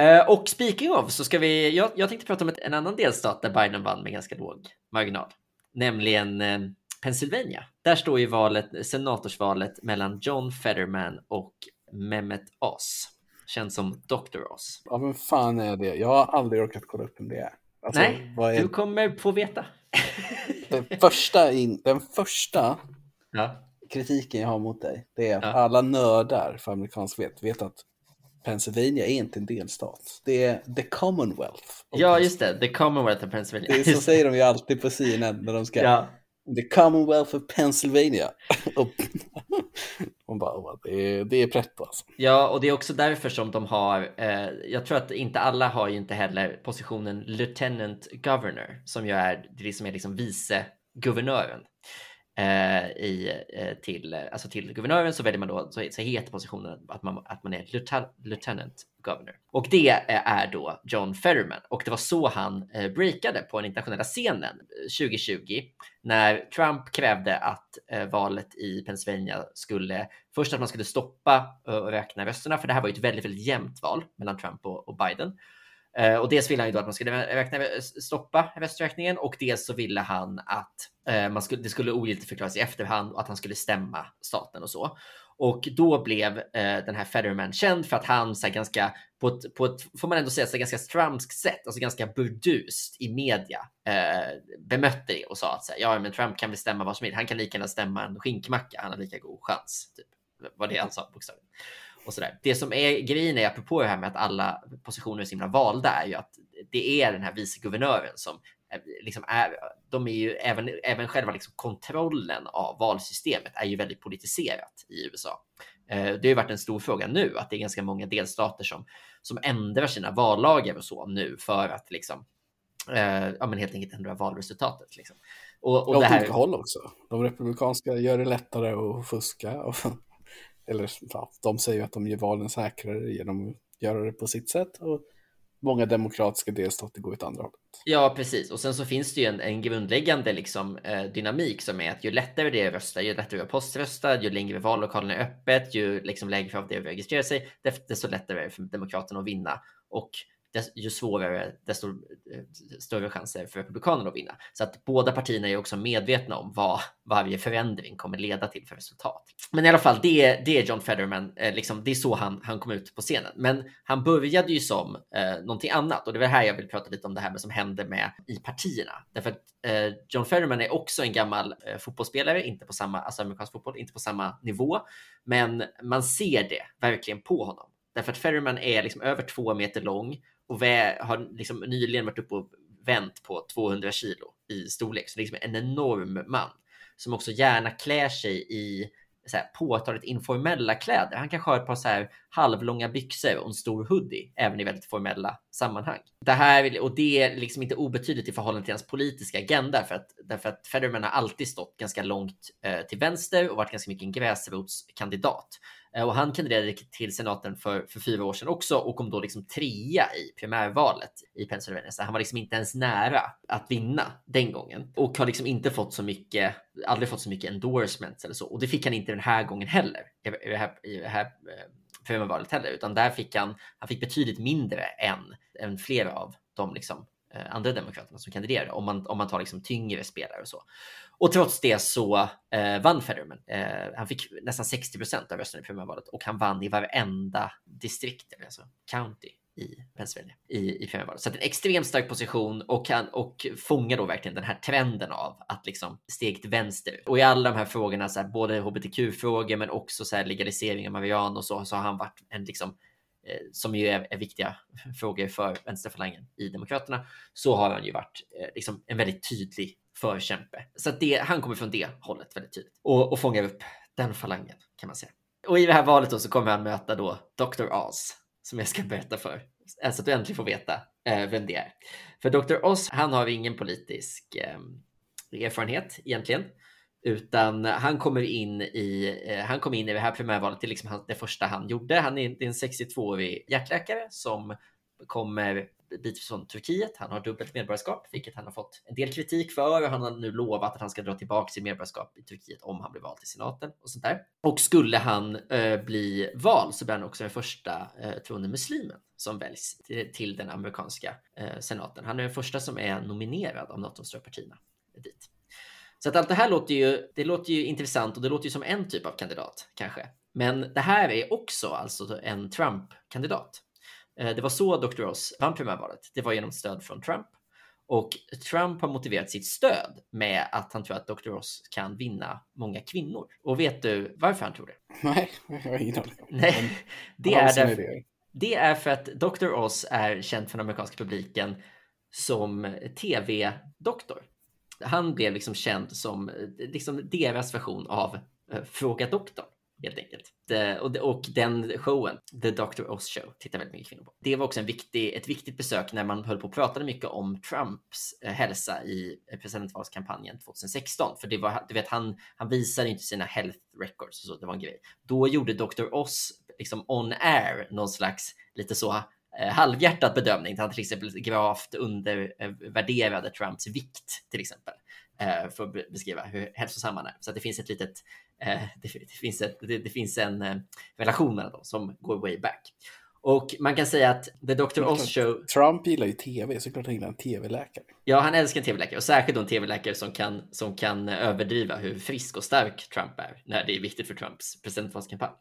Uh, och speaking of så ska vi, jag, jag tänkte prata om ett, en annan delstat där Biden vann med ganska låg marginal, nämligen uh, Pennsylvania. Där står ju valet, senatorsvalet mellan John Fetterman och Mehmet Oz, känd som Dr. Oz. Ja, vem fan är det? Jag har aldrig orkat kolla upp vem det är. Alltså, Nej, är du kommer få veta. [laughs] den, första in, den första ja. kritiken jag har mot dig, det är att Ja. alla nördar för amerikansk vet vet att Pennsylvania är inte en delstat. Det är the Commonwealth. ja, just det. The Commonwealth of Pennsylvania. Det är så säger de ju alltid på CNN när de ska ja. The Commonwealth of Pennsylvania. [laughs] Och hon bara, det är, det är pretto alltså. Ja, och det är också därför som de har, eh, jag tror att inte alla har ju inte heller positionen Lieutenant Governor, som ju är det som är liksom vice guvernören. Eh, i, eh, till, alltså till guvernören så väljer man då, så, så heter positionen att man, att man är lieutenant governor. Och det eh, är då John Fetterman. Och det var så han eh, breakade på den internationella scenen eh, 2020 när Trump krävde att valet i Pennsylvania skulle först att man skulle stoppa och räkna rösterna, för det här var ju ett väldigt, väldigt jämnt val mellan Trump och, Biden. Och dels ville han ju då att man skulle räkna, stoppa rösträkningen och dels så ville han att man skulle, det skulle ogiltigt förklaras i efterhand och att han skulle stämma staten och så. Och då blev eh, den här Fetterman känd för att han så här, ganska, på ett, på ett, får man ändå säga, så här, ganska stramskt sätt, alltså ganska burdust i media, eh, bemötte det och sa att så här, ja, men Trump kan väl stämma vad som helst. Han kan lika gärna stämma en skinkmacka. Han har lika god chans. Typ. Vad det han sa bokstavligen. Och så där. Det som är grejen är, apropå det här med att alla positioner är så himla valda, är ju att det är den här viceguvernören som liksom är, de är ju även, även själva liksom kontrollen av valsystemet är ju väldigt politiserat i USA. Eh, Det har ju varit en stor fråga nu att det är ganska många delstater som, som ändrar sina vallagar och så nu för att liksom, eh, ja, men helt enkelt ändra valresultatet. Liksom. Och, och Och det här, olika håll också. De republikanska gör det lättare att fuska. Och, [laughs] eller ja, de säger att de gör valen säkrare genom att göra det på sitt sätt. Och många demokratiska delstater går åt andra hållet. Ja, precis. Och sen så finns det ju en, en grundläggande liksom, eh, dynamik som är att ju lättare det är att rösta, ju lättare det är att poströsta, ju längre vallokalen är öppet, ju liksom, lägre krav det är att registrera sig, desto lättare är det för Demokraterna att vinna. Och ju svårare, desto eh, större chanser för Republikanerna att vinna. Så att båda partierna är också medvetna om vad varje förändring kommer leda till för resultat. Men i alla fall, det, det är John Fetterman, eh, liksom, det är så han, han kom ut på scenen. Men han började ju som eh, någonting annat och det var här jag vill prata lite om det här med som hände med i partierna. Därför att eh, John Fetterman är också en gammal eh, fotbollsspelare, inte på samma, alltså amerikansk fotboll, inte på samma nivå, men man ser det verkligen på honom. Därför att Fetterman är liksom över två meter lång och vä- har liksom nyligen varit uppe och vänt på 200 kilo i storlek. Så det är liksom en enorm man som också gärna klär sig i så här, påtagligt informella kläder. Han kanske har ett par så här halvlånga byxor och en stor hoodie, även i väldigt formella sammanhang. Det här, och det är liksom inte obetydligt i förhållande till hans politiska agenda, för att, därför att Federman har alltid stått ganska långt eh, till vänster och varit ganska mycket en gräsrotskandidat. Eh, och han kandiderade till senaten för, för fyra år sedan också och kom då liksom trea i primärvalet i Pennsylvania. Så han var liksom inte ens nära att vinna den gången och har liksom inte fått så mycket, aldrig fått så mycket endorsements eller så. Och det fick han inte den här gången heller i det här, i det här eh, primärvalet heller, utan där fick han, han fick betydligt mindre än, än flera av de liksom Eh, andra demokraterna som kandiderade om man, om man tar liksom tyngre spelare och så. Och trots det så eh, vann Federman. Eh, han fick nästan 60 procent av rösterna i primärvalet och han vann i varenda distrikt, alltså county i Pennsylvania i, i primärvalet. Så att en extremt stark position och, kan, och fångar då verkligen den här trenden av att liksom steg till vänster. Och i alla de här frågorna, så här, både hbtq-frågor men också så här legalisering av marijuana och så, så har han varit en liksom Eh, som ju är, är, viktiga [laughs] frågor för vänsterfalangen i Demokraterna, så har han ju varit eh, liksom en väldigt tydlig förkämpe. Så att det, han kommer från det hållet väldigt tydligt och, och fångar upp den falangen kan man säga. Och i det här valet då så kommer han möta då Dr. Oz som jag ska berätta för. Så att du äntligen får veta eh, vem det är. För Dr. Oz, han har ingen politisk eh, erfarenhet egentligen. Utan han kommer in i, eh, han kom in i det här primärvalet, det är liksom det första han gjorde. Han är en 62-årig hjärtläkare som kommer bit från Turkiet. Han har dubbelt medborgarskap, vilket han har fått en del kritik för. Och han har nu lovat att han ska dra tillbaka sitt medborgarskap i Turkiet om han blir vald till senaten och sånt där. Och skulle han eh, bli vald så blir han också den första eh, troende muslimen som väljs till, till den amerikanska eh, senaten. Han är den första som är nominerad av något av de stora partierna dit. Så att allt det här låter ju, det låter ju intressant och det låter ju som en typ av kandidat kanske. Men det här är också alltså en Trump-kandidat. Eh, det var så Dr. Oz vann primärvalet. Det var genom stöd från Trump. Och Trump har motiverat sitt stöd med att han tror att Dr. Oz kan vinna många kvinnor. Och vet du varför han tror det? [laughs] Nej, jag har ingen aning. Nej, [laughs] det är, därför, det är för att Dr. Oz är känd för den amerikanska publiken som tv-doktor. Han blev liksom känd som eh, liksom deras version av eh, Fråga doktorn helt enkelt. Det, och, och, den showen, The Dr. Oz Show, tittar väldigt mycket kvinnor på. Det var också en viktig, ett viktigt besök när man höll på och pratade mycket om Trumps eh, hälsa i presidentvalskampanjen 2016. För det var, du vet, han, han visade inte sina health records och så, det var en grej. Då gjorde Dr. Oz liksom on air någon slags lite så eh, halvhjärtad bedömning. Han till exempel gravt undervärderade Trumps vikt till exempel eh, för att beskriva hur hälsosam han är. Så att det finns ett litet Eh, det, finns ett, det, finns en relation mellan dem som går way back. Och man kan säga att The Dr. Oz Show... Trump gillar ju tv, så klart han gillar en tv-läkare. Ja, han älskar en tv-läkare och särskilt en tv-läkare som kan, som kan överdriva hur frisk och stark Trump är när det är viktigt för Trumps presidentvalskampanj.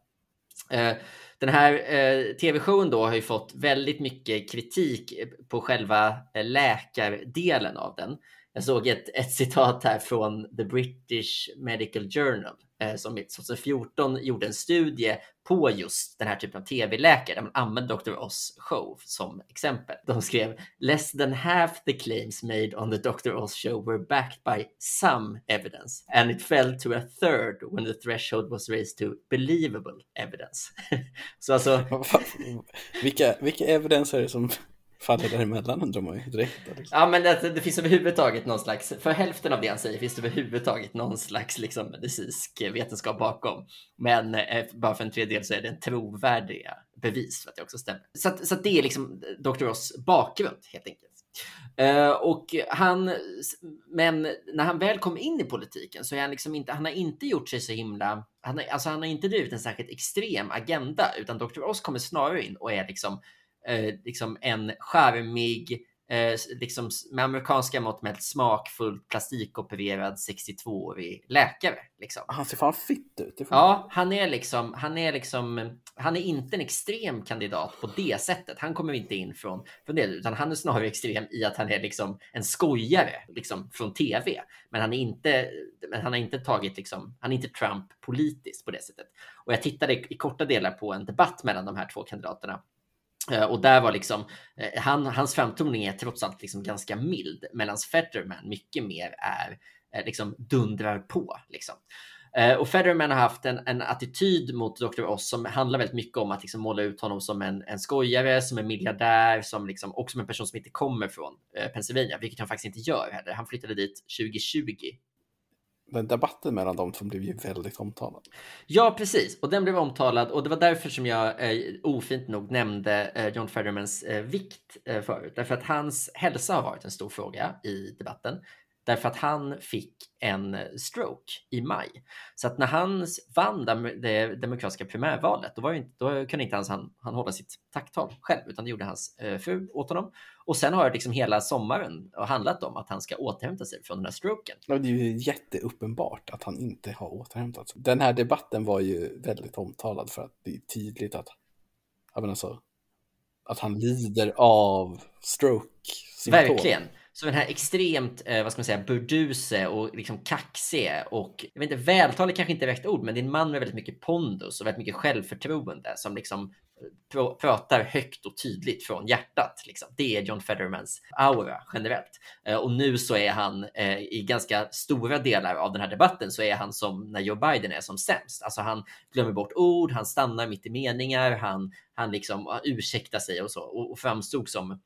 Eh, den här eh, tv-showen då har ju fått väldigt mycket kritik eh, på själva läkardelen av den. Jag såg ett, ett citat här från The British Medical Journal Eh, som 2014 gjorde en studie på just den här typen av tv-läkare där man använde Dr. Oz show som exempel. De skrev less than half the claims made on the Dr. Oz show were backed by some evidence and it fell to a third when the threshold was raised to believable evidence. [laughs] Så alltså... [laughs] vilka, vilka evidens är det som faller däremellan undrar man ju direkt. Liksom. Ja, men det, det, finns överhuvudtaget någon slags, för hälften av det han säger finns det överhuvudtaget någon slags liksom, medicinsk vetenskap bakom. Men eh, bara för en tredjedel så är det en trovärdiga bevis för att det också stämmer. Så, att, så att det är liksom Dr. Ross bakgrund helt enkelt. Uh, och han, men när han väl kom in i politiken så är han liksom inte, han har inte gjort sig så himla, han, har, alltså han har inte drivit en särskilt extrem agenda, utan Dr. Oz kommer snarare in och är liksom eh, liksom en charmig, eh, liksom med amerikanska mått mätt smakfullt plastikopererad 62-årig läkare. Liksom. Han ser fan fitt ut. Ja, han är liksom, han är liksom, han är inte en extrem kandidat på det sättet. Han kommer inte in från, från det, utan han är snarare extrem i att han är liksom en skojare liksom från tv. Men han är inte, men han har inte tagit liksom, han är inte Trump politiskt på det sättet. Och jag tittade i korta delar på en debatt mellan de här två kandidaterna Eh, och där var liksom, eh, han, hans framtoning är trots allt liksom ganska mild, medan Fetterman mycket mer är eh, liksom dundrar på. Liksom. Och Federman har haft en, en attityd mot Dr. Oz som handlar väldigt mycket om att liksom måla ut honom som en, en skojare, som en miljardär, som liksom, och som en person som inte kommer från eh, Pennsylvania, vilket han faktiskt inte gör heller. Han flyttade dit 2020 den debatten mellan de två blev ju väldigt omtalad. Ja, precis. Och den blev omtalad och det var därför som jag eh, ofint nog nämnde eh, John Federmans eh, vikt eh, förut. Därför att hans hälsa har varit en stor fråga i debatten. Därför att han fick en stroke i maj. Så att när han vann det demokratiska primärvalet, då, var inte, då kunde inte ens han, han hålla sitt tacktal själv, utan det gjorde hans eh, fru åt honom. Och sen har liksom hela sommaren handlat om att han ska återhämta sig från den här stroken. Det är ju jätteuppenbart att han inte har återhämtat sig. Den här debatten var ju väldigt omtalad för att det är tydligt att, alltså, att han lider av stroke. -symptom. Verkligen. Så den här extremt, eh, vad ska man säga, burduse och liksom kaxige och jag vet inte, vältalig kanske inte är rätt ord, men det är en man med väldigt mycket pondus och väldigt mycket självförtroende som liksom eh, pr pratar högt och tydligt från hjärtat. Liksom. Det är John Federmans aura generellt. Eh, och nu så är han eh, i ganska stora delar av den här debatten så är han som när Joe Biden är som sämst. Alltså han glömmer bort ord, han stannar mitt i meningar, han, han liksom ursäktar sig och så och, och framstod som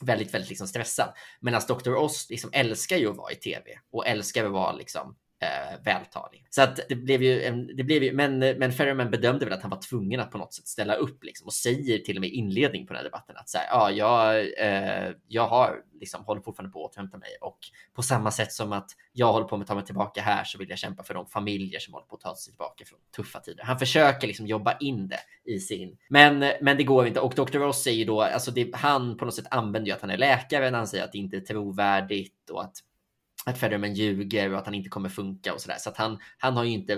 väldigt, väldigt liksom stressad. Medan Dr. Oz liksom älskar ju att vara i tv och älskar att vara liksom eh, vältalig. Så att det blev ju, en, det blev ju men, men Ferryman bedömde väl att han var tvungen att på något sätt ställa upp liksom, och säger till och med inledning på den här debatten att så här, ja, jag, eh, jag har liksom, håller fortfarande på att återhämta mig och på samma sätt som att jag håller på med att ta mig tillbaka här så vill jag kämpa för de familjer som håller på att ta sig tillbaka från tuffa tider. Han försöker liksom jobba in det i sin, men, men det går inte och Dr. Ross säger då, alltså det, han på något sätt använder ju att han är läkare när han säger att det inte är trovärdigt och att att Federman ljuger och att han inte kommer funka och sådär. Så att han, han har ju inte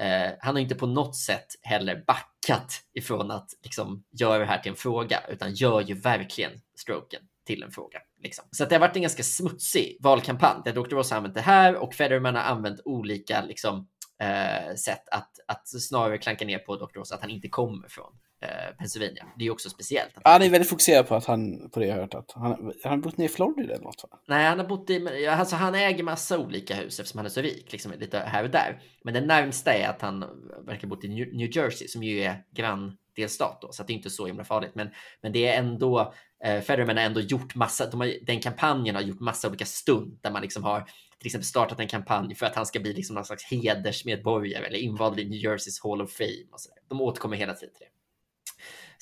eh, han har inte på något sätt heller backat ifrån att liksom göra det här till en fråga, utan gör ju verkligen stroken till en fråga. Liksom. Så att det har varit en ganska smutsig valkampanj där Dr. Ross har använt det här och Federman har använt olika liksom, eh, sätt att, att snarare klanka ner på Dr. Ross att han inte kommer från eh, Pennsylvania. Det är ju också speciellt. Han är väldigt fokuserad på att han, på det jag har hört, att han, han har bott ner i Florida eller något va? Nej, han har bott i, alltså han äger massa olika hus eftersom han är så rik, liksom lite här och där. Men det närmsta är att han verkar bott i New Jersey som ju är granndelstat då, så det är inte så himla farligt. Men, men det är ändå, eh, Federman har ändå gjort massa, de har, den kampanjen har gjort massa olika stunt där man liksom har till exempel startat en kampanj för att han ska bli liksom någon slags hedersmedborgare eller invald i New Jerseys Hall of Fame. Och så där. De återkommer hela tiden till det.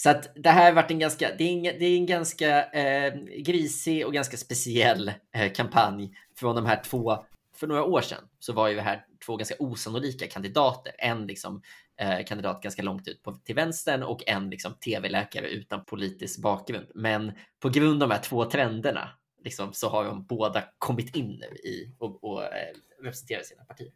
Så att det här har varit en ganska, det är en, det är en ganska eh, grisig och ganska speciell eh, kampanj från de här två. För några år sedan så var ju det här två ganska osannolika kandidater. En liksom eh, kandidat ganska långt ut på, till vänstern och en liksom tv-läkare utan politisk bakgrund. Men på grund av de här två trenderna liksom, så har de båda kommit in nu i och, och eh, representerar sina partier.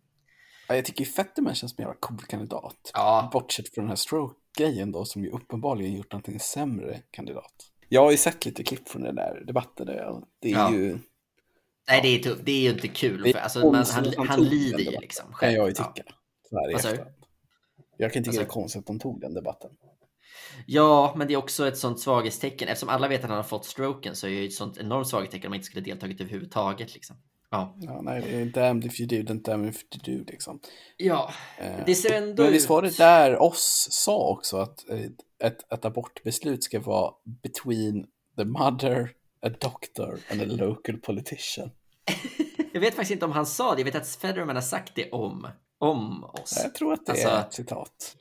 jag tycker Fetterman känns som en jävla cool kandidat. Ja. Bortsett från den här stroke grejen då som ju uppenbarligen gjort någonting sämre kandidat. Jag har ju sett lite klipp från den där debatten. Där det är ja. ju... Nej, det är, det är ju inte kul. För, alltså, man, han, han, han lider ju liksom själv. Kan jag ju tycka. Ja. Så. Jag kan tycka det är konstigt att de tog den debatten. Ja, men det är också ett sånt svaghetstecken. Eftersom alla vet att han har fått stroken så är det ett sånt enormt svaghetstecken om han inte skulle deltagit överhuvudtaget. Liksom. Ja. ja. Nej, det är damned if you do, don't damned if you do liksom. Ja, eh, det ser ändå Men visst var det där oss sa också att ett, ett abortbeslut ska vara between the mother, a doctor and a local politician. [laughs] jag vet faktiskt inte om han sa det. Jag vet att Federman har sagt det om, om oss. Jag tror att det alltså, är ett citat.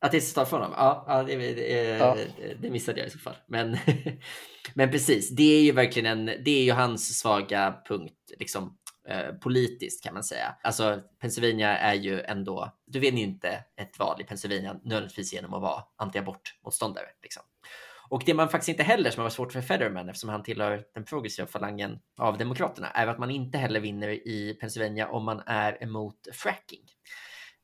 Att det är citat från honom? Ja, ja, det, det, ja. det missade jag i så fall. Men, [laughs] men precis, det är ju verkligen en, det är ju hans svaga punkt, liksom eh, politiskt kan man säga. Alltså Pennsylvania är ju ändå, du vinner ju inte ett val i Pennsylvania nödvändigtvis genom att vara antiabortmotståndare. Liksom. Och det man faktiskt inte heller, som har varit svårt för Federman eftersom han tillhör den progressiva falangen av Demokraterna, är att man inte heller vinner i Pennsylvania om man är emot fracking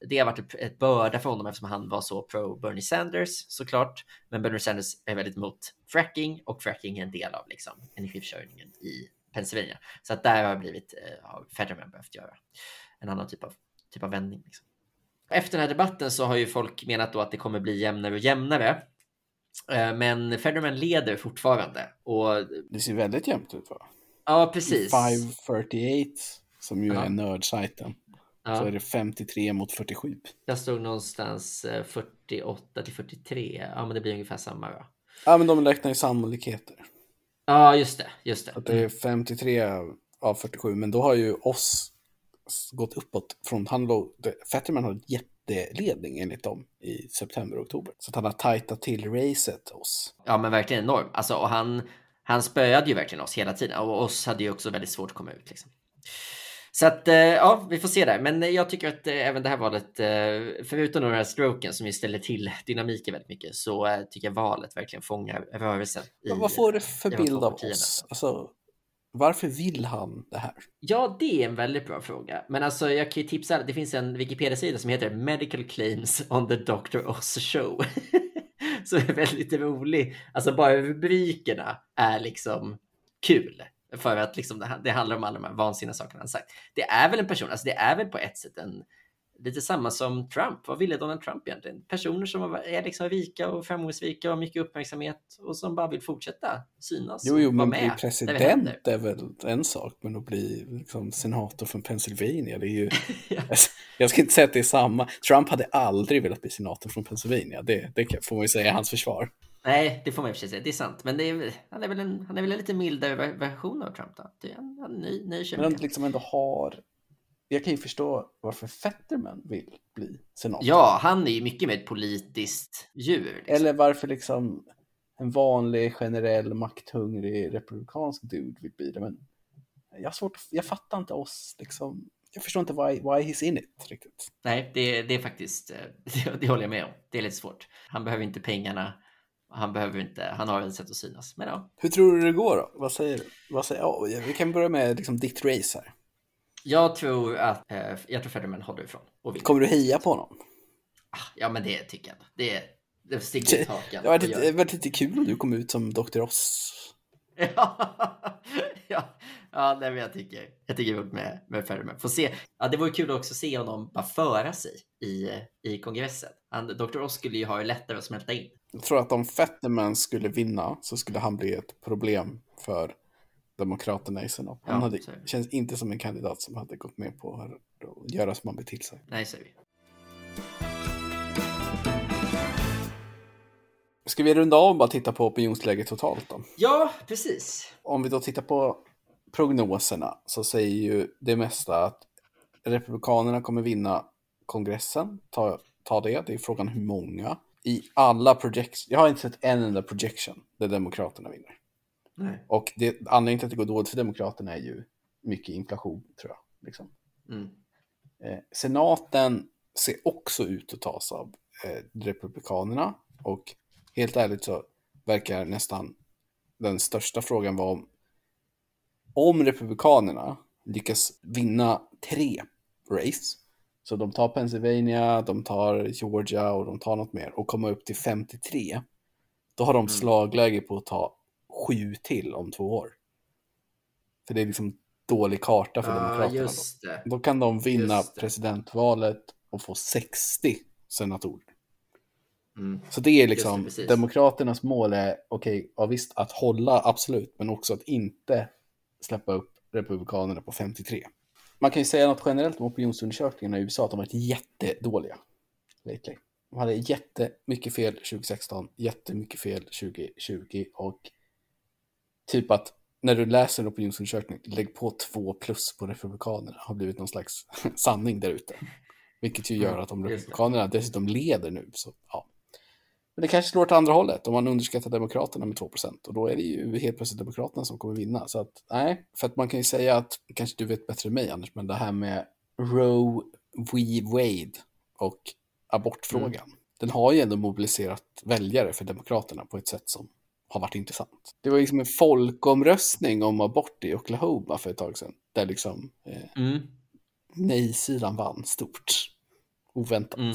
det har varit ett, börda för honom eftersom han var så pro Bernie Sanders såklart. Men Bernie Sanders är väldigt emot fracking och fracking är en del av liksom, energiförsörjningen i Pennsylvania. Så att där har blivit, eh, har Federman behövt göra en annan typ av, typ av vändning. Liksom. Efter den här debatten så har ju folk menat då att det kommer bli jämnare och jämnare. Eh, men Fetterman leder fortfarande. Och... Det ser väldigt jämnt ut va? Ja, precis. 538 som ju Ja. är nördsajten. Så Ja, är det 53 mot 47. jag stod någonstans eh, 48 till 43. Ja, men det blir ungefär samma då. Ja, men de räknar ju sannolikheter. Ja, just det. Just det. Att det är 53 av 47, men då har ju oss gått uppåt från han låg, Fetterman har jätteledning enligt dem i september och oktober. Så att han har tajtat till racet oss. Ja, men verkligen enorm. Alltså, och han, han spöade ju verkligen oss hela tiden och oss hade ju också väldigt svårt att komma ut. Liksom. Så att, eh, ja, vi får se där. Men jag tycker att eh, även det här valet, eh, förutom den här stroken som ju ställer till dynamiken väldigt mycket, så eh, tycker jag valet verkligen fångar rörelsen. I, Men vad får det för bild av oss? Alltså, varför vill han det här? Ja, det är en väldigt bra fråga. Men alltså, jag kan ju tipsa. Det finns en Wikipedia-sida som heter Medical Claims on the Dr. Oz Show. [laughs] som är väldigt rolig. Alltså, bara rubrikerna är liksom kul. För att liksom, det, det handlar om alla de här vansinniga sakerna han sagt. Det är väl en person, alltså det är väl på ett sätt en lite samma som Trump. Vad ville Donald Trump egentligen? Personer som är liksom rika och framgångsrika och mycket uppmärksamhet och som bara vill fortsätta synas. Jo, jo, men bli president är väl en sak, men att bli liksom, senator från Pennsylvania, det är ju... [laughs] Ja. Jag ska inte säga att det är samma. Trump hade aldrig velat bli senator från Pennsylvania, det, det får man ju säga i hans försvar. Nej, det får man i och för sig säga. Det är sant. Men är, han, är väl en, han är väl en lite mildare ver- version av Trump då? Han, han nöjer sig Men det. liksom ändå har... Jag kan ju förstå varför Fetterman vill bli senator. Ja, han är ju mycket med ett politiskt djur. Liksom. Eller varför liksom en vanlig, generell, makthungrig republikansk dude vill bli det. Men jag har svårt, jag fattar inte oss liksom. Jag förstår inte why, why he's in it riktigt. Nej, det, det är faktiskt, eh, [laughs] det, det håller jag med om. Det är lite svårt. Han behöver inte pengarna. Han behöver inte, han har ett sätt att synas. Men ja, Hur tror du det går då? Vad säger du? Vad säger, ja, vi kan börja med liksom ditt race här. jag tror att, eh, jag tror Federman håller ifrån och. Kommer du heja på honom? Ah, Ja, men det tycker jag. Det, det sticker ut hakan. Det var och lite, kul om du kom ut som Dr. Oss. Ja, [laughs] ja, ja nej, men jag tycker, jag tycker det är med, med Fetterman. Får se. Ja, det vore kul också att se honom bara föra sig i, i kongressen. Han, Dr. Oz skulle ju ha det lättare att smälta in. Jag tror att om Fetterman skulle vinna så skulle han bli ett problem för Demokraterna i senat. Han hade, känns inte som en kandidat som hade gått med på att göra som man beter sig. Nej, säger vi. Ska vi runda av och bara titta på opinionsläget totalt då? Ja, precis. Om vi då tittar på prognoserna så säger ju det mesta att Republikanerna kommer vinna kongressen. Ta, ta det, det är frågan hur många. I alla projections, jag har inte sett en enda projection där Demokraterna vinner. Nej. Och det, anledningen till att det går dåligt för Demokraterna är ju mycket inflation, tror jag. Liksom. Mm. Eh, senaten ser också ut att tas av eh, Republikanerna. Och helt ärligt så verkar nästan den största frågan vara om, om Republikanerna lyckas vinna tre race. Så de tar Pennsylvania, de tar Georgia och de tar något mer och kommer upp till 53. Då har de Mm. slagläge på att ta sju till om två år. För det är liksom dålig karta för Ja, Demokraterna. Då. Då kan de vinna presidentvalet och få 60 senatorer. Mm. Så det är liksom, det. Demokraternas mål är, okej, ja visst, att hålla absolut, men också att inte släppa upp Republikanerna på 53. Man kan ju säga något generellt om opinionsundersökningarna i USA, att de varit jättedåliga lately. De hade jättemycket fel 2016, jättemycket fel 2020 och typ att när du läser en opinionsundersökning, lägg på två plus på Republikanerna har blivit någon slags [laughs] sanning där ute. Vilket ju gör att om. Republikanerna dessutom leder nu, så ja. Men det kanske slår åt andra hållet om man underskattar Demokraterna med 2% och då är det ju helt plötsligt Demokraterna som kommer vinna. Så att nej, för att man kan ju säga att, kanske du vet bättre än mig Anders, men det här med Roe v. Wade och abortfrågan, den har ju ändå mobiliserat väljare för Demokraterna på ett sätt som har varit intressant. Det var liksom en folkomröstning om abort i Oklahoma för ett tag sedan, där liksom eh, Mm. nej-sidan vann stort. Oväntat. Mm.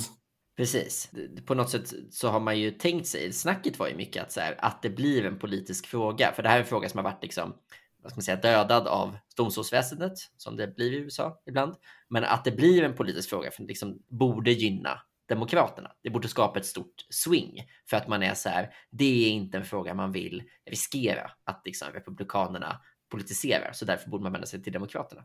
Precis. På något sätt så har man ju tänkt sig, snacket var ju mycket att, så här, att det blir en politisk fråga. För det här är en fråga som har varit liksom, vad ska man säga, dödad av domstolsväsendet, som det blir i USA ibland. Men att det blir en politisk fråga för det liksom borde gynna Demokraterna. Det borde skapa ett stort swing för att man är så här. Det är inte en fråga man vill riskera att liksom Republikanerna politiserar, så därför borde man vända sig till Demokraterna.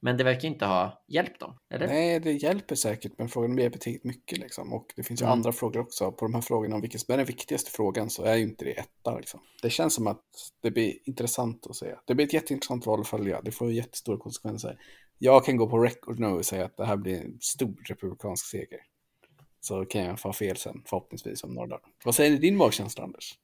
Men det verkar inte ha hjälpt dem, eller? Nej, det hjälper säkert, men frågan om hjälper tillräckligt mycket liksom. Och det finns ju mm. andra frågor också. På de här frågorna om vilken som är den viktigaste frågan så är ju inte det etta liksom. Det känns som att det blir intressant att säga. Det blir ett jätteintressant val att följa. Det får jättestora konsekvenser. Jag kan gå på record nu och säga att det här blir en stor republikansk seger. Så kan jag få fel sen, förhoppningsvis om några dagar. Vad säger din magkänsla, Anders?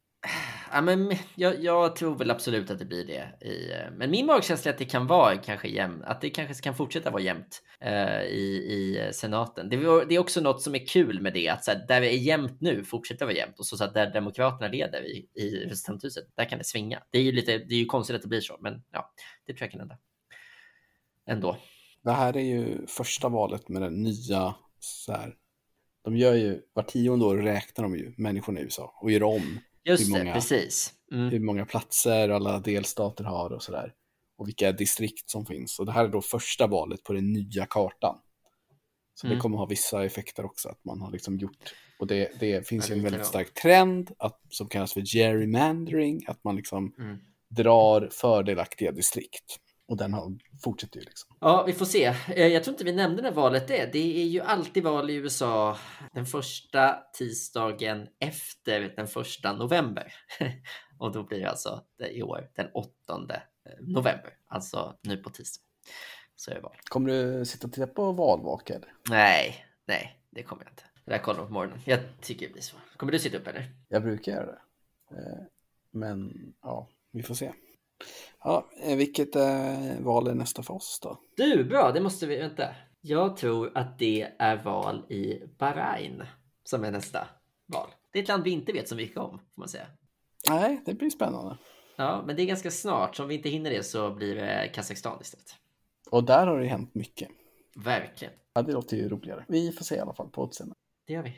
Ja, men jag, jag, tror väl absolut att det blir det. I, eh, men min magkänsla är att det kan vara kanske jämnt, att det kanske kan fortsätta vara jämnt uh, i, i eh, senaten. Det, det, är också något som är kul med det, att så här, där det är jämnt nu fortsätter vara jämnt och så, så att där Demokraterna leder i, i representanthuset, där kan det svinga. Det är ju lite, det är ju konstigt att det blir så, men ja, det tror jag kan hända. Ändå. Det här är ju första valet med den nya så här, de gör ju, var tionde år räknar de ju människorna i USA och gör om Just hur många, det, precis. Mm. Hur många platser alla delstater har och sådär. Och vilka distrikt som finns. Och det här är då första valet på den nya kartan. Så mm. det kommer ha vissa effekter också att man har liksom gjort. Och det, det finns ju en väldigt stark trend att, som kallas för gerrymandering. Att man liksom mm. drar fördelaktiga distrikt. Och den har, fortsätter ju liksom. Ja, vi får se. Eh, jag tror inte vi nämnde när valet är. Det är ju alltid val i USA den första tisdagen efter den första november. [laughs] Och då blir det alltså i år den 8 eh, november, alltså nu på tisdag. Så är det val. Kommer du sitta och titta på valvaka? Nej, nej, det kommer jag inte. Det där kollar på morgonen. Jag tycker det blir så. Kommer du sitta upp eller? Jag brukar göra det. Eh, men ja, vi får se. Ja, eh, vilket eh, val är nästa för oss då? Du, bra, det måste vi, vänta. Jag tror att det är val i Bahrain som är nästa val. Det är ett land vi inte vet så mycket om, får man säga. Nej, det blir spännande. Ja, men det är ganska snart. Så om vi inte hinner det så blir det Kazakstan istället. Och där har det hänt mycket. Verkligen. Ja, det låter ju roligare. Vi får se i alla fall på återseende. Det gör vi.